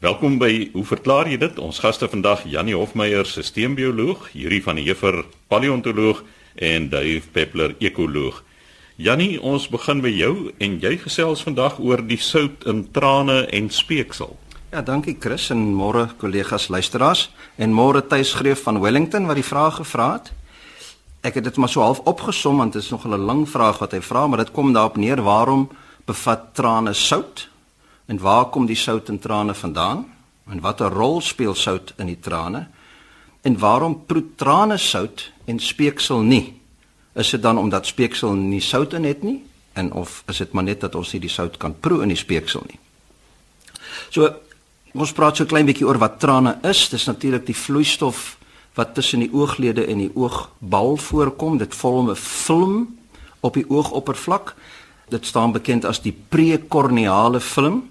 Welkom by Hoe verklaar jy dit? Ons gaste vandag Janie Hofmeyer, sisteembioloog, Yuri van der Heever, paleontoloog en Dave Peppler, ekoloog. Janie, ons begin by jou en jy gesels vandag oor die sout in trane en speeksel. Ja, dankie Chris en môre kollegas luisteraars en môre Tuis Greef van Wellington wat die vraag gevra het. Ek het dit maar so half opgesom want dit is nog 'n lang vraag wat hy vra, maar dit kom daarop neer waarom bevat trane sout? En waar kom die sout in trane vandaan? En watter rol speel sout in die trane? En waarom proe trane sout en speeksel nie? Is dit dan omdat speeksel nie sout in het nie? En of is dit maar net dat ons nie die sout kan proe in die speeksel nie? So ons praat so 'n klein bietjie oor wat trane is. Dis natuurlik die vloeistof wat tussen die ooglede en die oogbal voorkom. Dit vorm 'n film op die oogoppervlak. Dit staan bekend as die prekorneale film.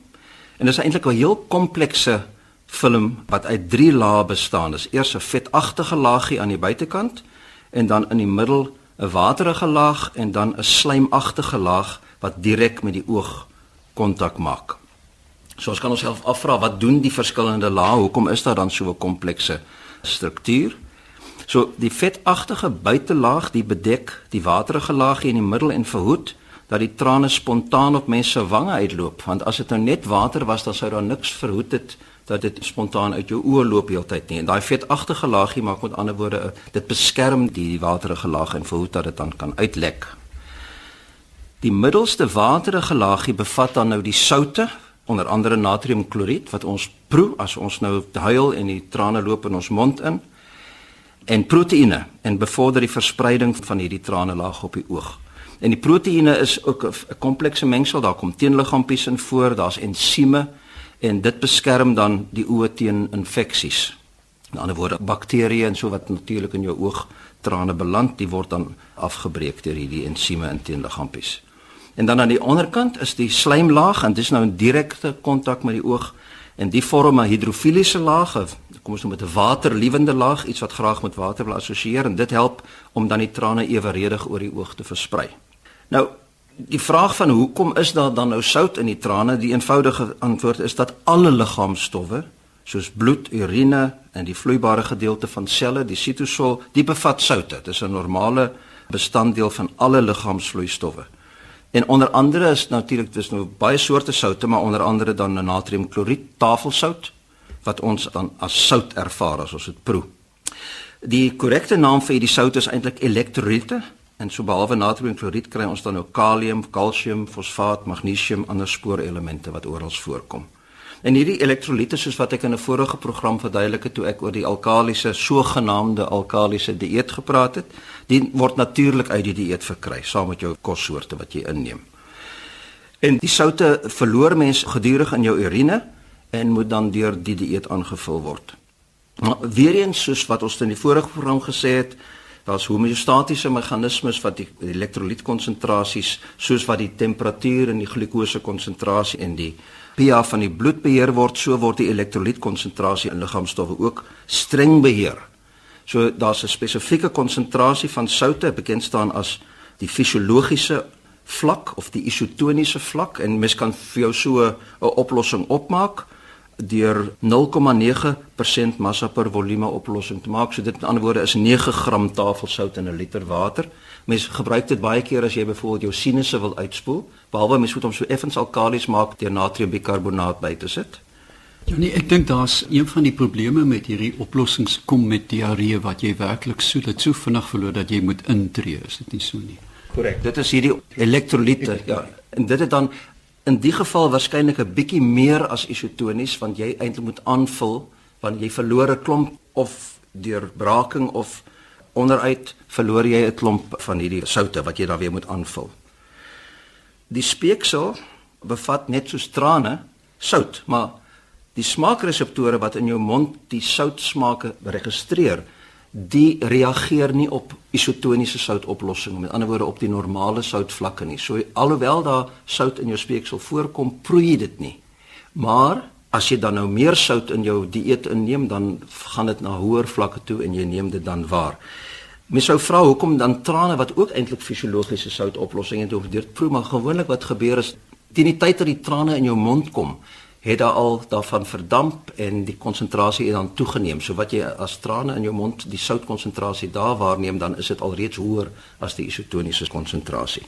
En dit is eintlik 'n heel komplekse film wat uit 3 lae bestaan. Dis eers 'n vetagtige laagie aan die buitekant en dan in die middel 'n waterige laag en dan 'n slijmagtige laag wat direk met die oog kontak maak. So ons kan onsself afvra wat doen die verskillende lae? Hoekom is daar dan so 'n komplekse struktuur. So die vetagtige buitelaag die bedek die waterige laagie in die middel en verhoed dat die trane spontaan op mense se wange uitloop want as dit nou net water was dan sou daar niks verhoed het dat dit spontaan uit jou oë loop heeltyd nie en daai vetagtige laagie maak met ander woorde dit beskerm die waterige laag en verhoed dat dit dan kan uitlek. Die middelste waterige laagie bevat dan nou die soutte onder andere natriumkloried wat ons proe as ons nou huil en die trane loop in ons mond in en proteïene en bevorder die verspreiding van hierdie trane laag op die oog. En die proteïene is ook 'n komplekse mengsel, daar kom teenliggaampies in voor, daar's ensieme en dit beskerm dan die oë teen infeksies. In ander woorde, bakterieë en so wat natuurlik in jou oog trane beland, die word dan afgebreek deur hierdie ensieme en teenliggaampies. En dan aan die onderkant is die slijmlaag en dit is nou 'n direkte kontak met die oog en die vorm 'n hidrofiliese laag, kom ons noem dit 'n waterliewende laag, iets wat graag met water wil assosieer en dit help om dan die trane eweredig oor die oog te versprei. Nou die vraag van hoekom is daar dan nou sout in die trane? Die eenvoudige antwoord is dat alle liggaamstowwe soos bloed, urine en die vloeibare gedeelte van selle, die sitosol, die bevat soute. Dit is 'n normale bestanddeel van alle liggaamsvloeistowwe. En onder andere is natuurlik dis nou baie soorte soutte, maar onder andere dan natriumkloried, tafelsout wat ons dan as sout ervaar as ons dit proe. Die korrekte naam vir hierdie sout is eintlik elektrolyte en so behalwe natriumkloried kry ons dan nou kalium, kalsium, fosfaat, magnesium, ander spoorelemente wat oral voorkom. En hierdie elektrolyte soos wat ek in 'n vorige program verduidelik het toe ek oor die alkalisiese sogenaamde alkalisiese dieet gepraat het, dit word natuurlik uit die dieet verkry saam met jou kossoorte wat jy inneem. En die soutte verloor mens gedurig in jou urine en moet dan deur die dieet aangevul word. Maar weer eens soos wat ons in die vorige program gesê het, daar's homeostatiese meganismes wat die elektrolytkonsentrasies soos wat die temperatuur en die glikose konsentrasie en die pH van die bloed beheer word, so word die elektrolytkonsentrasie in liggaamstowwe ook streng beheer. So daar's 'n spesifieke konsentrasie van soutte bekend staan as die fisiologiese vlak of die isotoniese vlak en mens kan vir jou so 'n oplossing opmaak deur 0,9% massa per volume oplossing te maak. So dit in ander woorde is 9 gram tafelsout in 'n liter water. Mens gebruik dit baie keer as jy byvoorbeeld jou sinusse wil uitspoel, behalwe mens moet hom so effens alkalies maak deur natriumbikarbonaat by te sit. Ja nee, ek dink daar's een van die probleme met hierdie oplossings kom met diarree wat jy werklik so dit so vinnig verloor dat jy moet intree, is dit nie so nie? Korrek. Dit is hierdie elektrolyte, ja. En dit het dan in die geval waarskynlik 'n bietjie meer as isotonies want jy eintlik moet aanvul want jy verloor 'n klomp of deur braking of onderuit verloor jy 'n klomp van hierdie soutte wat jy dan weer moet aanvul. Die speeksel bevat net so trane sout, maar die smaakreseptore wat in jou mond die soutsmaake registreer, die reageer nie op isotoniese soutoplossing met ander woorde op die normale soutvlakke nie. So alhoewel daar sout in jou speeksel voorkom, proe jy dit nie. Maar as jy dan nou meer sout in jou dieet inneem, dan gaan dit na hoër vlakke toe en jy neem dit dan waar. Mens sou vra hoekom dan trane wat ook eintlik fisiologiese soutoplossing het of deur proe maar gewoonlik wat gebeur is teen die tyd dat die trane in jou mond kom, het daar al daarvan verdamp en die konsentrasie het dan toegeneem. So wat jy as trane in jou mond die soutkonsentrasie daar waarneem, dan is dit alreeds hoër as die isotoniese konsentrasie.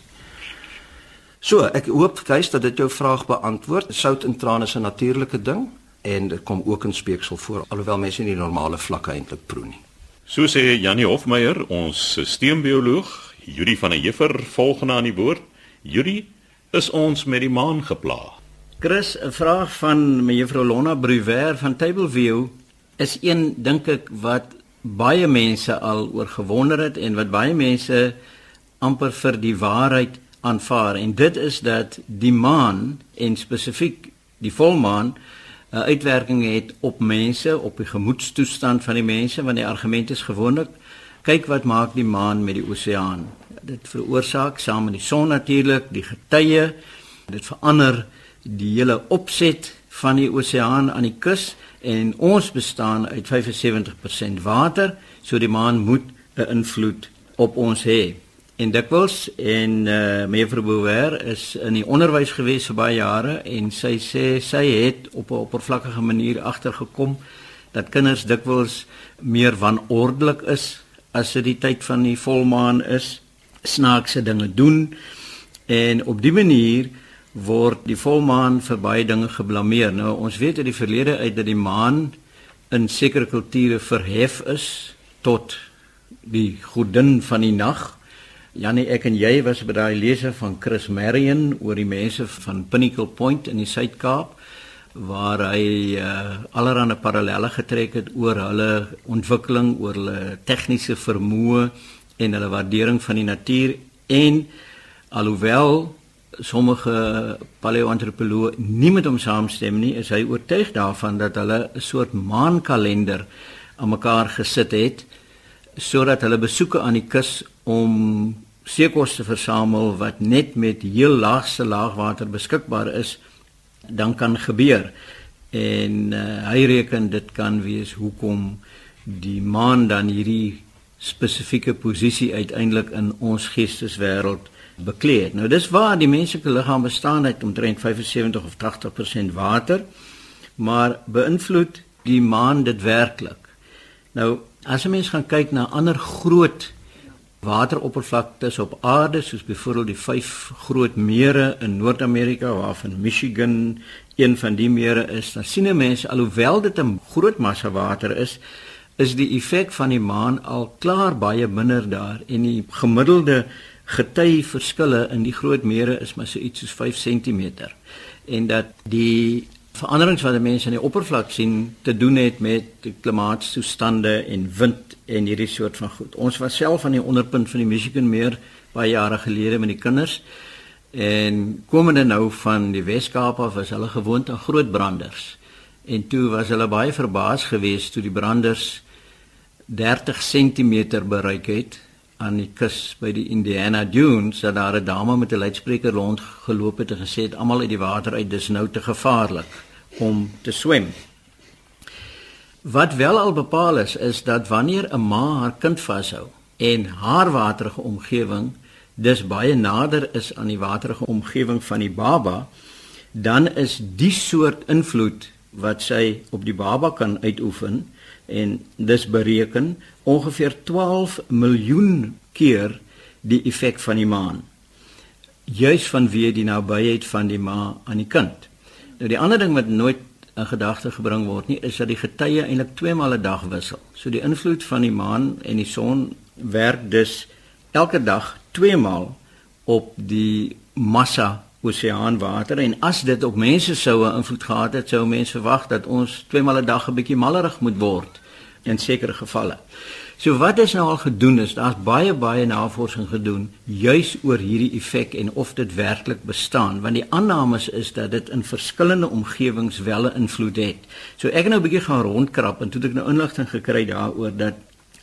So, ek hoop guys dat dit jou vraag beantwoord. Sout in trane is 'n natuurlike ding en dit kom ook in speeksel voor alhoewel mense nie normale vlakke eintlik proe nie. So sê Janie Hofmeyer, ons sisteembioloog, Juri van der Heever volgende aan die woord. Juri, is ons met die maan geplaag? Chris, 'n vraag van mevrou Lona Bruwer van Tableview is een dink ek wat baie mense al oor gewonder het en wat baie mense amper vir die waarheid aanvaar en dit is dat die maan en spesifiek die volmaan 'n uitwerking het op mense, op die gemoedstoestand van die mense want die argument is gewoonlik kyk wat maak die maan met die oseaan. Dit veroorsaak saam met die son natuurlik die getye, dit verander die hele opset van die oseaan aan die kus en ons bestaan uit 75% water, so die maan moet 'n invloed op ons hê. En dikwels en uh, mevrou Bouwer is in die onderwys gewees vir baie jare en sy sê sy het op 'n oppervlakkige manier agtergekom dat kinders dikwels meer wanordelik is as dit die tyd van die volmaan is, snaakse dinge doen en op die manier word die volmaan vir baie dinge geblameer. Nou ons weet uit die verlede uit dat die maan in sekere kulture verhef is tot die godin van die nag. Janie, ek en jy was by daai lese van Chris Marion oor die mense van Pinnacle Point in die Suid-Kaap waar hy uh, allerlei parallelle getrek het oor hulle ontwikkeling, oor hulle tegniese vermoë en hulle waardering van die natuur en alhoewel sommige paleoantropoloë nie met hom saamstem nie, is hy oortuig daarvan dat hulle 'n soort maankalender aan mekaar gesit het sodat hulle besoeke aan die kus om seekos te versamel wat net met heel laagste laagwater beskikbaar is, dan kan gebeur. En uh, hy reken dit kan wees hoekom die maan dan hierdie spesifieke posisie uiteindelik in ons geesteswêreld bekleed het. Nou dis waar die menslike liggaam bestaan uit omtrent 75 of 80% water, maar beïnvloed die maan dit werklik. Nou as 'n mens gaan kyk na ander groot wateroppervlaktes op aarde soos byvoorbeeld die vyf groot mere in Noord-Amerika waarvan Michigan een van die mere is, dan sien 'n mens alhoewel dit 'n groot massa water is, is die effek van die maan al klaar baie minder daar en die gemiddelde gety verskille in die groot mere is maar so iets soos 5 cm en dat die veranderings wat mense aan die oppervlak sien te doen het met klimaatstoestande en wind en hierdie soort van goed. Ons was self aan die onderpunt van die Michigan meer baie jare gelede met die kinders en komende nou van die Wes-Kaap af was hulle gewoond aan groot branders. En toe was hulle baie verbaas geweest toe die branders 30 cm bereik het aan die kus by die Indiana Dunes dat daar 'n dame met 'n luidspreker rond geloop het en gesê het almal uit die water uit dis nou te gevaarlik om te swem. Wat wel al bepaal is is dat wanneer 'n ma haar kind vashou en haar waterige omgewing dis baie nader is aan die waterige omgewing van die baba, dan is die soort invloed wat sy op die baba kan uitoefen en dis bereken ongeveer 12 miljoen keer die effek van die maan. Juis vanweë die nabyheid van die ma aan die kind. Nou die ander ding wat nooit in gedagte gebring word nie is dat die getye eintlik twee male 'n dag wissel. So die invloed van die maan en die son werk dus elke dag twee maal op die massa oseaanwater en as dit op mense sou 'n invloed gehad het, sou mense verwag dat ons twee maal 'n dag 'n bietjie malerig moet word in sekere gevalle. So wat is nou al gedoen is, daar's baie baie navorsing gedoen juis oor hierdie effek en of dit werklik bestaan, want die aannames is dat dit in verskillende omgewings wel 'n invloed het. So ek het nou 'n bietjie gaan rondkrap en toe het ek nou inligting gekry daaroor dat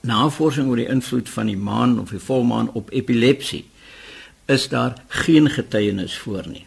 navorsing oor die invloed van die maan of die volmaan op epilepsie is daar geen getuienis voor nie.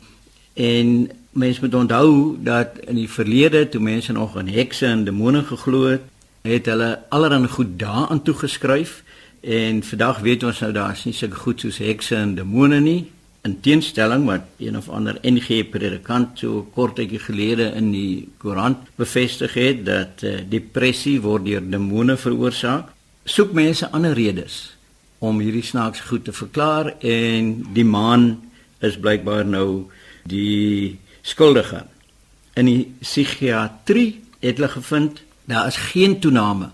En mense moet onthou dat in die verlede toe mense nog aan hekse en demone geglo het, het hulle allerlei goed daaraan toegeskryf en vandag weet ons nou daar's nie sulke goed soos hekse en demone nie in teenstelling wat een of ander NG predikant so kortetjie gelede in die koerant bevestig het dat uh, depressie word deur demone veroorsaak, soek mense ander redes om hierdie snaaks goed te verklaar en die maan is blykbaar nou die skuldige. In die psigiatrie het hulle gevind daar is geen toename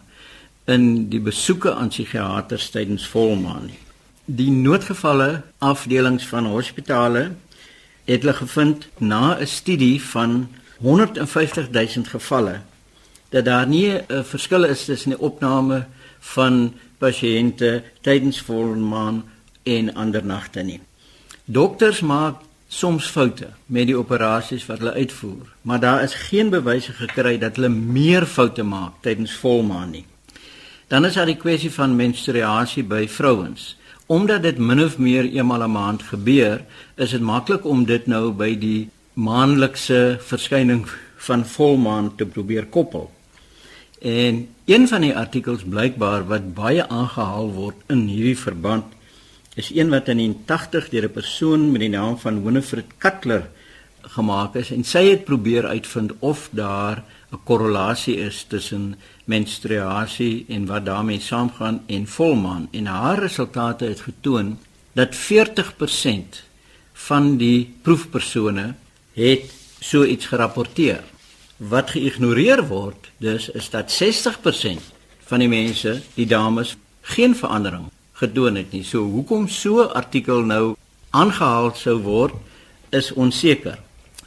in die besoeke aan psigiaters tydens volmaan nie. Die noodgevalle afdelings van hospitale het hulle gevind na 'n studie van 150 000 gevalle dat daar nie 'n verskil is tussen die opname van pasiënte tydens volmaan en ander nagte nie. Dokters maak soms foute met die operasies wat hulle uitvoer, maar daar is geen bewyse gekry dat hulle meer foute maak tydens volmaan nie. Dan is daar die kwessie van menstruasie by vrouens. Omdat dit min of meer eenmal 'n maand gebeur, is dit maklik om dit nou by die maandelikse verskyning van volmaan te probeer koppel. En een van die artikels blykbaar wat baie aangehaal word in hierdie verband is een wat in 80 deur 'n persoon met die naam van Winifred Cutler gemaak is en sy het probeer uitvind of daar 'n korrelasie is tussen menstruasie en wat daarmee saamgaan en volmaan. En haar resultate het getoon dat 40% van die proefpersone het so iets gerapporteer. Wat geïgnoreer word dus is dat 60% van die mense, die dames, geen verandering gedoen het nie. So hoekom so 'n artikel nou aangehaal sou word is onseker.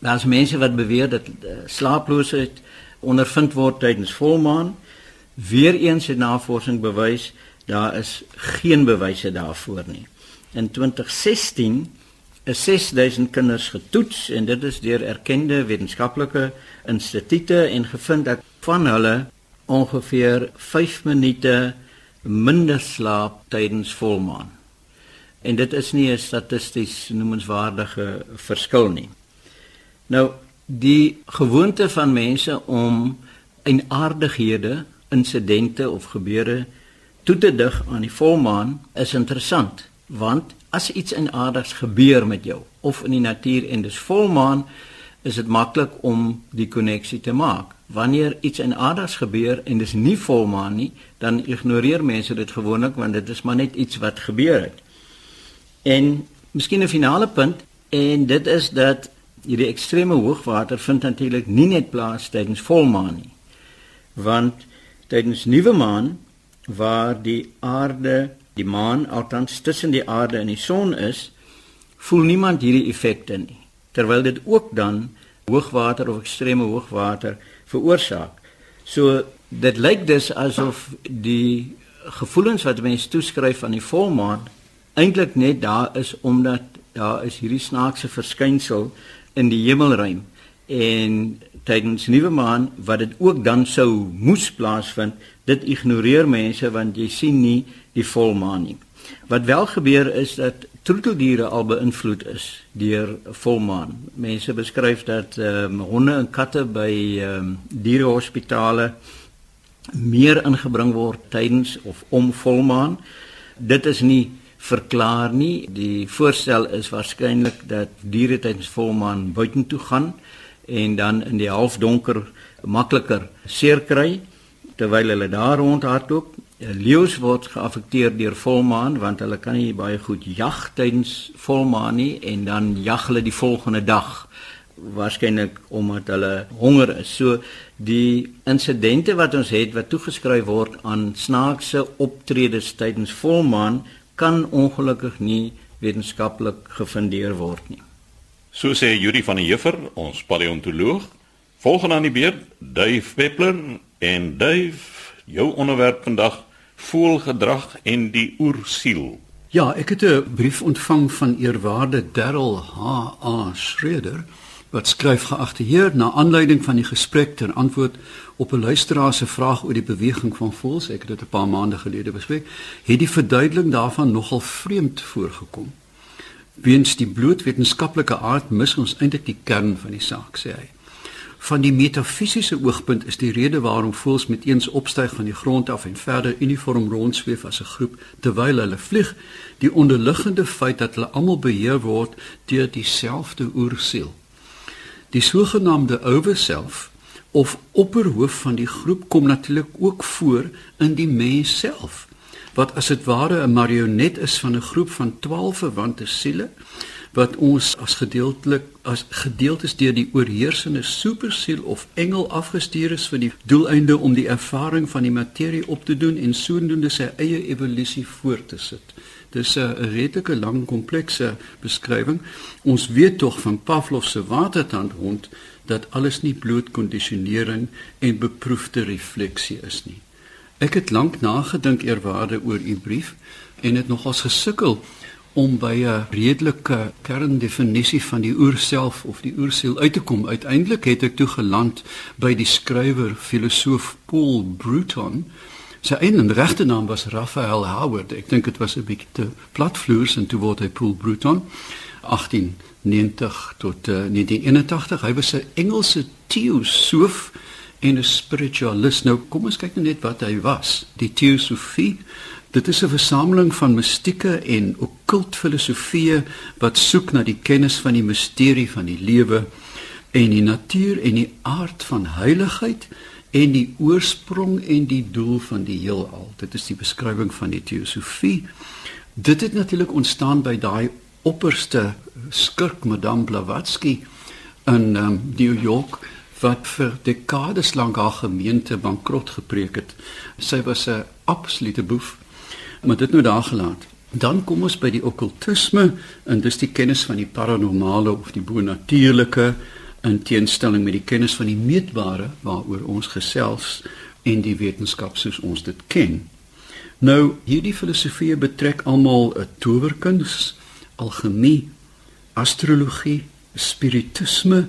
Daar's mense wat beweer dat uh, slaaploosheid ondervind word tydens volmaan. Weereens het navorsing bewys daar is geen bewyse daarvoor nie. In 2016 is 6000 kinders getoets en dit is deur erkende wetenskaplike instituie en gevind dat van hulle ongeveer 5 minute minder slaap tydens volmaan. En dit is nie 'n statisties noemenswaardige verskil nie. Nou die gewoonte van mense om enaardighede, insidente of gebeure toe te dig aan die volmaan is interessant want as iets enaardigs gebeur met jou of in die natuur en dis volmaan is dit maklik om die koneksie te maak. Wanneer iets enaardigs gebeur en dis nie volmaan nie, dan ignoreer mense dit gewoonlik want dit is maar net iets wat gebeur het. En miskien 'n finale punt en dit is dat hierdie ekstreme hoogwater vind natuurlik nie net plaas tydens volmaan nie. Want tydens nuwe maan waar die aarde die maan althans tussen die aarde en die son is, voel niemand hierdie effekte nie. Terwyl dit ook dan hoogwater of ekstreme hoogwater veroorsaak. So dit lyk dus asof die gevoelens wat mense toeskryf aan die volmaan eintlik net daar is omdat daar is hierdie snaakse verskynsel in die hemelruim en tydens nuwe maan wat dit ook dan sou moes plaasvind dit ignoreer mense want jy sien nie die volmaan nie. Wat wel gebeur is dat troeteldiere al beïnvloed is deur volmaan. Mense beskryf dat ehm um, honde en katte by ehm um, dierehospitale meer ingebring word tydens of om volmaan. Dit is nie verklaar nie. Die voorstel is waarskynlik dat diere tydens volmaan buitentoe gaan en dan in die halfdonker makliker seer kry terwyl hulle daar rondhardloop. Leeu's word geaffekteer deur volmaan want hulle kan nie baie goed jag tydens volmaan nie en dan jag hulle die volgende dag waarskynlik omdat hulle honger is. So die insidente wat ons het wat toegeskryf word aan snaakse optredes tydens volmaan kan ongelukkig nie wetenskaplik gefundeer word nie. So sê Yuri van der Heever, ons paleontoloog. Volgende aan die beurt, Dave Peppler en Dave, jou onderwerp vandag, voelgedrag en die oersiel. Ja, ek het 'n brief ontvang van eerwaarde Darryl H.A. Schreder wat skryf geagte heer na aanleiding van die gesprek ter antwoord op 'n luisteraar se vraag oor die beweging van voels, ek het dit 'n paar maande gelede bespreek, het die verduideliking daarvan nogal vreemd voorgekom. Weens die bloot wetenskaplike aard mis ons eintlik die kern van die saak, sê hy. Van die metafisiese oogpunt is die rede waarom voëls met eens opstyg van die grond af en verder uniform rondsweef as 'n groep terwyl hulle vlieg, die onderliggende feit dat hulle almal beheer word deur dieselfde oersiel. Die sogenaamde overself of opperhoof van die groep kom natuurlik ook voor in die mens self wat as dit ware 'n marionet is van 'n groep van 12 verwante siele wat ons as gedeeltelik as gedeeltes deur die oorheersende supersiel of engel afgestuur is vir die doeleinde om die ervaring van die materie op te doen en sodoende sy eie evolusie voort te sit. Dis 'n redelike lang komplekse beskrywing. Ons weet tog van Pavlov se watertandhond dat alles nie bloot kondisionering en beproefde refleksie is nie. Ek het lank nagedink eerwaarde oor u brief en het nogals gesukkel om by 'n redelike kerndefinisie van die oerself of die oersiel uit te kom. Uiteindelik het ek toe geland by die skrywer filosoof Paul Bruton. Sy eie regte naam was Raphael Howard. Ek dink dit was 'n bietjie te platvloers en toe word hy Paul Bruton 1890 tot uh, 1981. Hy was 'n Engelse teosoof en 'n spiritualist. Nou kom ons kyk net wat hy was. Die teosofie Dit is 'n versameling van mistieke en okkult filosofieë wat soek na die kennis van die misterie van die lewe en die natuur en die aard van heiligheid en die oorsprong en die doel van die heelal. Dit is die beskrywing van die teosofie. Dit het natuurlik ontstaan by daai opperste skurk Madame Blavatsky in um, New York wat vir dekades lank haar gemeente bankrot gepreek het. Sy was 'n absolute boef maar dit nou daar gelaat. Dan kom ons by die okkultisme en dis die kennis van die paranormale of die bonatuurlike in teenstelling met die kennis van die meetbare waaroor ons gesels en die wetenskap soos ons dit ken. Nou hierdie filosofieë betrek almal 'n towerkuns, alchemie, astrologie, spiritisme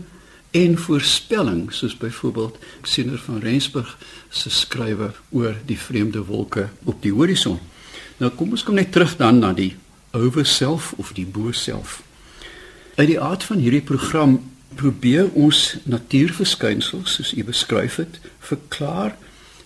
en voorspelling soos byvoorbeeld Sinner van Rensburg se skrywe oor die vreemde wolke op die horison. Nou kom ons kom net terug dan na die ower self of die bo self. Uit die aard van hierdie program probeer ons natuurverskynsels soos u beskryf het verklaar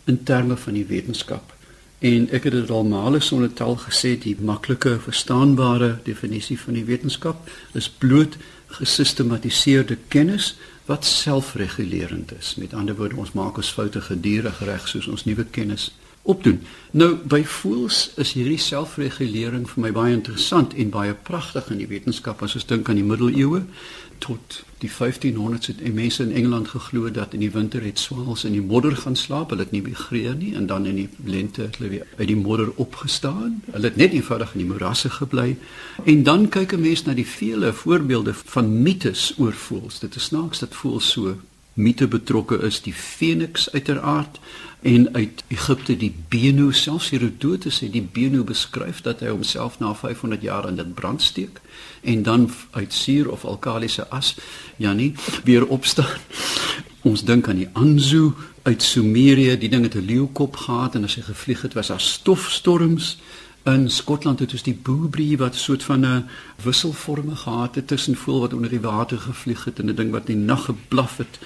in terme van die wetenskap. En ek het dit al male sonder taal gesê die maklike verstaanbare definisie van die wetenskap is bloot gesistematiseerde kennis wat selfregulerend is. Met ander woorde, ons maak ons foute gedurig reg soos ons nuwe kennis opdoen. Nou by voels is hierdie selfregulering vir my baie interessant en baie pragtig in die wetenskap as ons dink aan die middeleeue tot die 1500s het mense in Engeland geglo dat in die winter het swans in die modder gaan slaap, hulle het nie migreer nie en dan in die lente het hulle weer uit die modder opgestaan. Hulle het net eenvoudig in die morasse gebly. En dan kyk 'n mens na die vele voorbeelde van mites oor voels. Dit is snaaks dat voels so mite betrokke is, die Phoenix uiteraard en uit Egipte die Benu selfs Herodotus het die Benu beskryf dat hy homself na 500 jaar in dit brand steek en dan uit suur of alkalisiese as ja nie weer opstaan. Ons dink aan die Anzu uit Sumerië, die ding het 'n leeukop gehad en as hy gevlieg het was daar stofstorms. In Skotland het ons die Boobrie wat so 'n soort van 'n wisselvormige gehad het tussen voel wat onder die water gevlieg het en 'n ding wat in die nag geblaf het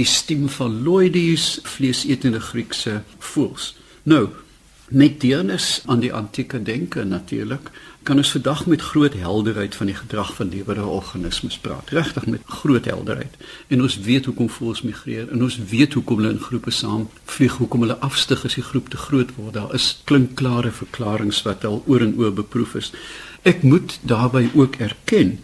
die stem van Loides vleesetende Griekse voels. Nou, met deernis aan die antieke denke natuurlik, kan ons vandag met groot helderheid van die gedrag van lewende organismes praat. Regtig met groot helderheid. En ons weet hoekom voels migreer en ons weet hoekom hulle in groepe saam vlieg, hoekom hulle afstyg as die groep te groot word. Daar is klinkklare verklaringe wat al oor en oor beproef is. Ek moet daarbey ook erken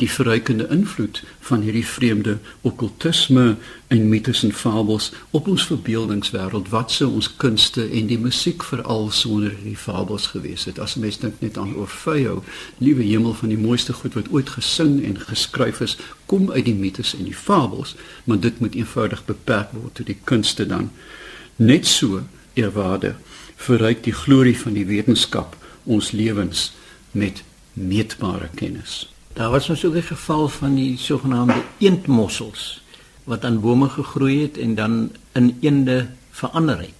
die verrykende invloed van hierdie vreemde okkultisme en mites en fabels op ons verbeeldingswêreld wat sou ons kunste en die musiek veral sonder hierdie fabels gewees het. As mens dink net aan Orfeo liewe hemel van die mooiste goed wat ooit gesing en geskryf is kom uit die mites en die fabels maar dit moet eenvoudig beperk word tot die kunste dan. Net so eerwaarde verryk die glorie van die wetenskap ons lewens met meetbare kennis Daar was ons ook 'n geval van die sogenaamde eendmossels wat aan bome gegroei het en dan in eende verander het.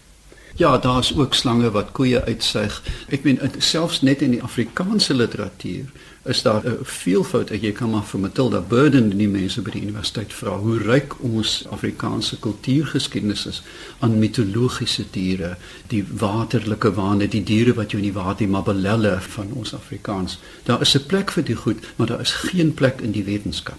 Ja, daar's ook slange wat koeie uitsuig. Ek meen selfs net in die Afrikaanse literatuur is daar 'n veelvoud. Jy kan maar vir Matilda Burden die mense by die universiteit vra hoe ryk ons Afrikaanse kultuurgeskiedenis is aan mitologiese diere, die waterlike waande, die diere wat jy in die water, die mabelelle van ons Afrikaans. Daar is 'n plek vir die goed, maar daar is geen plek in die wetenskap.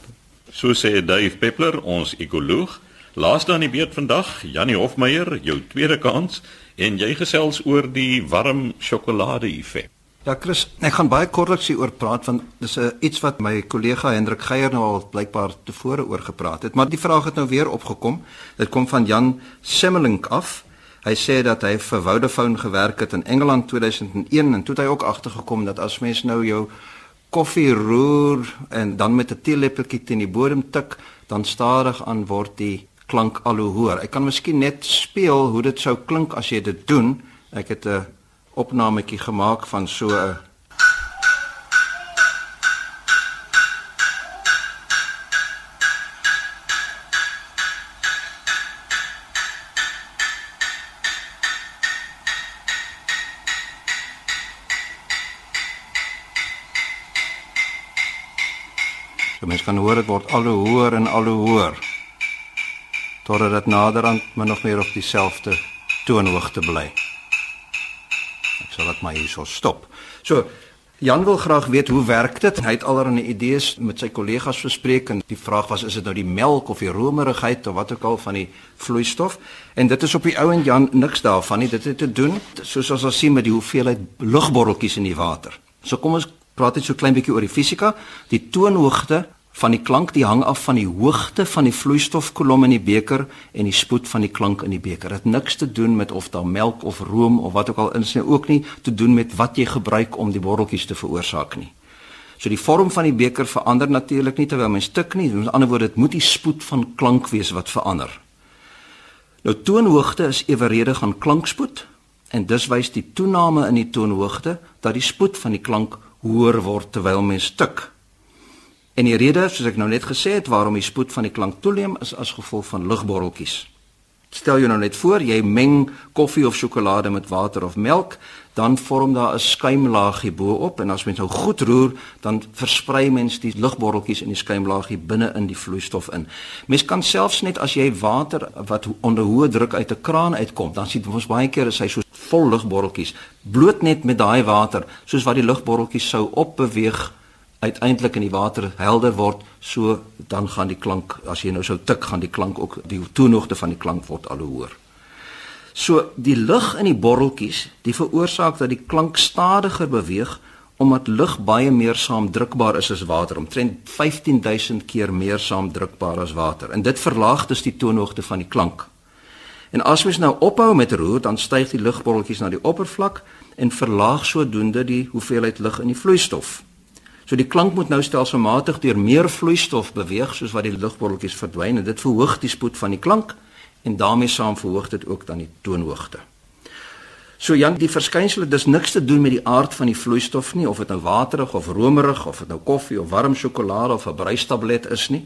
So sê Dave Peppler, ons ekoloog. Laaste aan die beurt vandag, Janie Hofmeyer, jou tweede kans en jy gesels oor die warm sjokolade effek. Ja Chris, ek gaan baie kortliks hieroor praat want dis 'n iets wat my kollega Hendrik Geier nou al blykbaar tevore oor gepraat het, maar die vraag het nou weer opgekom. Dit kom van Jan Semmelink af. Hy sê dat hy vir Vodafone gewerk het in Engeland 2001 en toe het hy ook agtergekom dat as mens nou jou koffie roer en dan met 'n teelepeltjie teen die bodem tik, dan stadig aan word die klank al hoe hoër. Ek kan miskien net speel hoe dit sou klink as jy dit doen. Ek het 'n opnametjie gemaak van so 'n mens kan hoor dit word al hoe hoër en al hoe hoër. Totdat dit naderhand min of meer op dieselfde toonhoogte bly sal dit maar hierso stop. So Jan wil graag weet hoe werk dit? Hy het allerlei idees met sy kollegas bespreek en die vraag was is dit nou die melk of die romerigheid of wat ook al van die vloeistof? En dit is op die ou en Jan niks daarvan nie. Dit het te doen soos ons al sien met die hoeveelheid lugborreltjies in die water. So kom ons praat net so klein bietjie oor die fisika. Die toonhoogte van die klank die hang af van die hoogte van die vloeistofkolom in die beker en die spoed van die klank in die beker. Dit niks te doen met of daar melk of room of wat ook al in sien ook nie te doen met wat jy gebruik om die borreltjies te veroorsaak nie. So die vorm van die beker verander natuurlik nie terwyl mens tik nie. Met ander woorde, dit moet die spoed van klank wees wat verander. Nou toonhoogte is eweredig aan klankspoed en dus wys die toename in die toonhoogte dat die spoed van die klank hoër word terwyl mens tik. En die rede, soos ek nou net gesê het, waarom die spoed van die klank toeneem is as gevolg van lugborreltjies. Stel jou nou net voor, jy meng koffie of sjokolade met water of melk, dan vorm daar 'n skuimlaagie bo-op en as mens nou goed roer, dan versprei mens die lugborreltjies in die skuimlaagie binne in die vloeistof in. Mens kan selfs net as jy water wat onder hoë druk uit 'n kraan uitkom, dan sien ons baie keer is hy so vol lugborreltjies, bloot net met daai water, soos wat die lugborreltjies sou opbeweeg uiteindelik in die water helder word, so dan gaan die klank as jy nou sou tik, gaan die klank ook die toonhoogte van die klank word al hoër. So die lug in die borreltjies, die veroorsaak dat die klank stadiger beweeg omdat lug baie meer saamdrukbaar is as water, omtrent 15000 keer meer saamdrukbaar as water. En dit verlaag dus die toonhoogte van die klank. En as mens nou ophou met roer, dan styg die lugborreltjies na die oppervlak en verlaag sodoende die hoeveelheid lug in die vloeistof. So die klank moet nou stelselmatig deur meer vloeistof beweeg soos wat die lugborreltjies verdwyn en dit verhoog die spoed van die klank en daarmee saam verhoog dit ook dan die toonhoogte. So Jan, die verskynsel het dus niks te doen met die aard van die vloeistof nie of dit nou waterig of romerig of dit nou koffie of warm sjokolade of 'n breistablet is nie.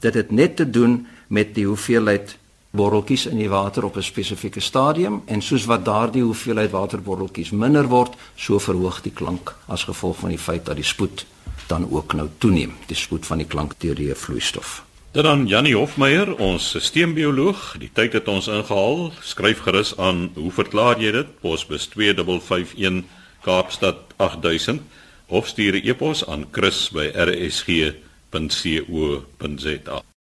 Dit het net te doen met die hoeveelheid borreltjies in die water op 'n spesifieke stadium en soos wat daardie hoeveelheid waterborreltjies minder word, so verhoog die klank as gevolg van die feit dat die spoed dan ook nou toeneem, die spoed van die klank deur die vloeistof. Dit dan Janie Hofmeyer, ons sisteembioloog, die tyd het ons ingehaal. Skryf gerus aan, hoe verklaar jy dit? Posbus 2551 Kaapstad 8000 of stuur 'n e-pos aan chris@rsg.co.za.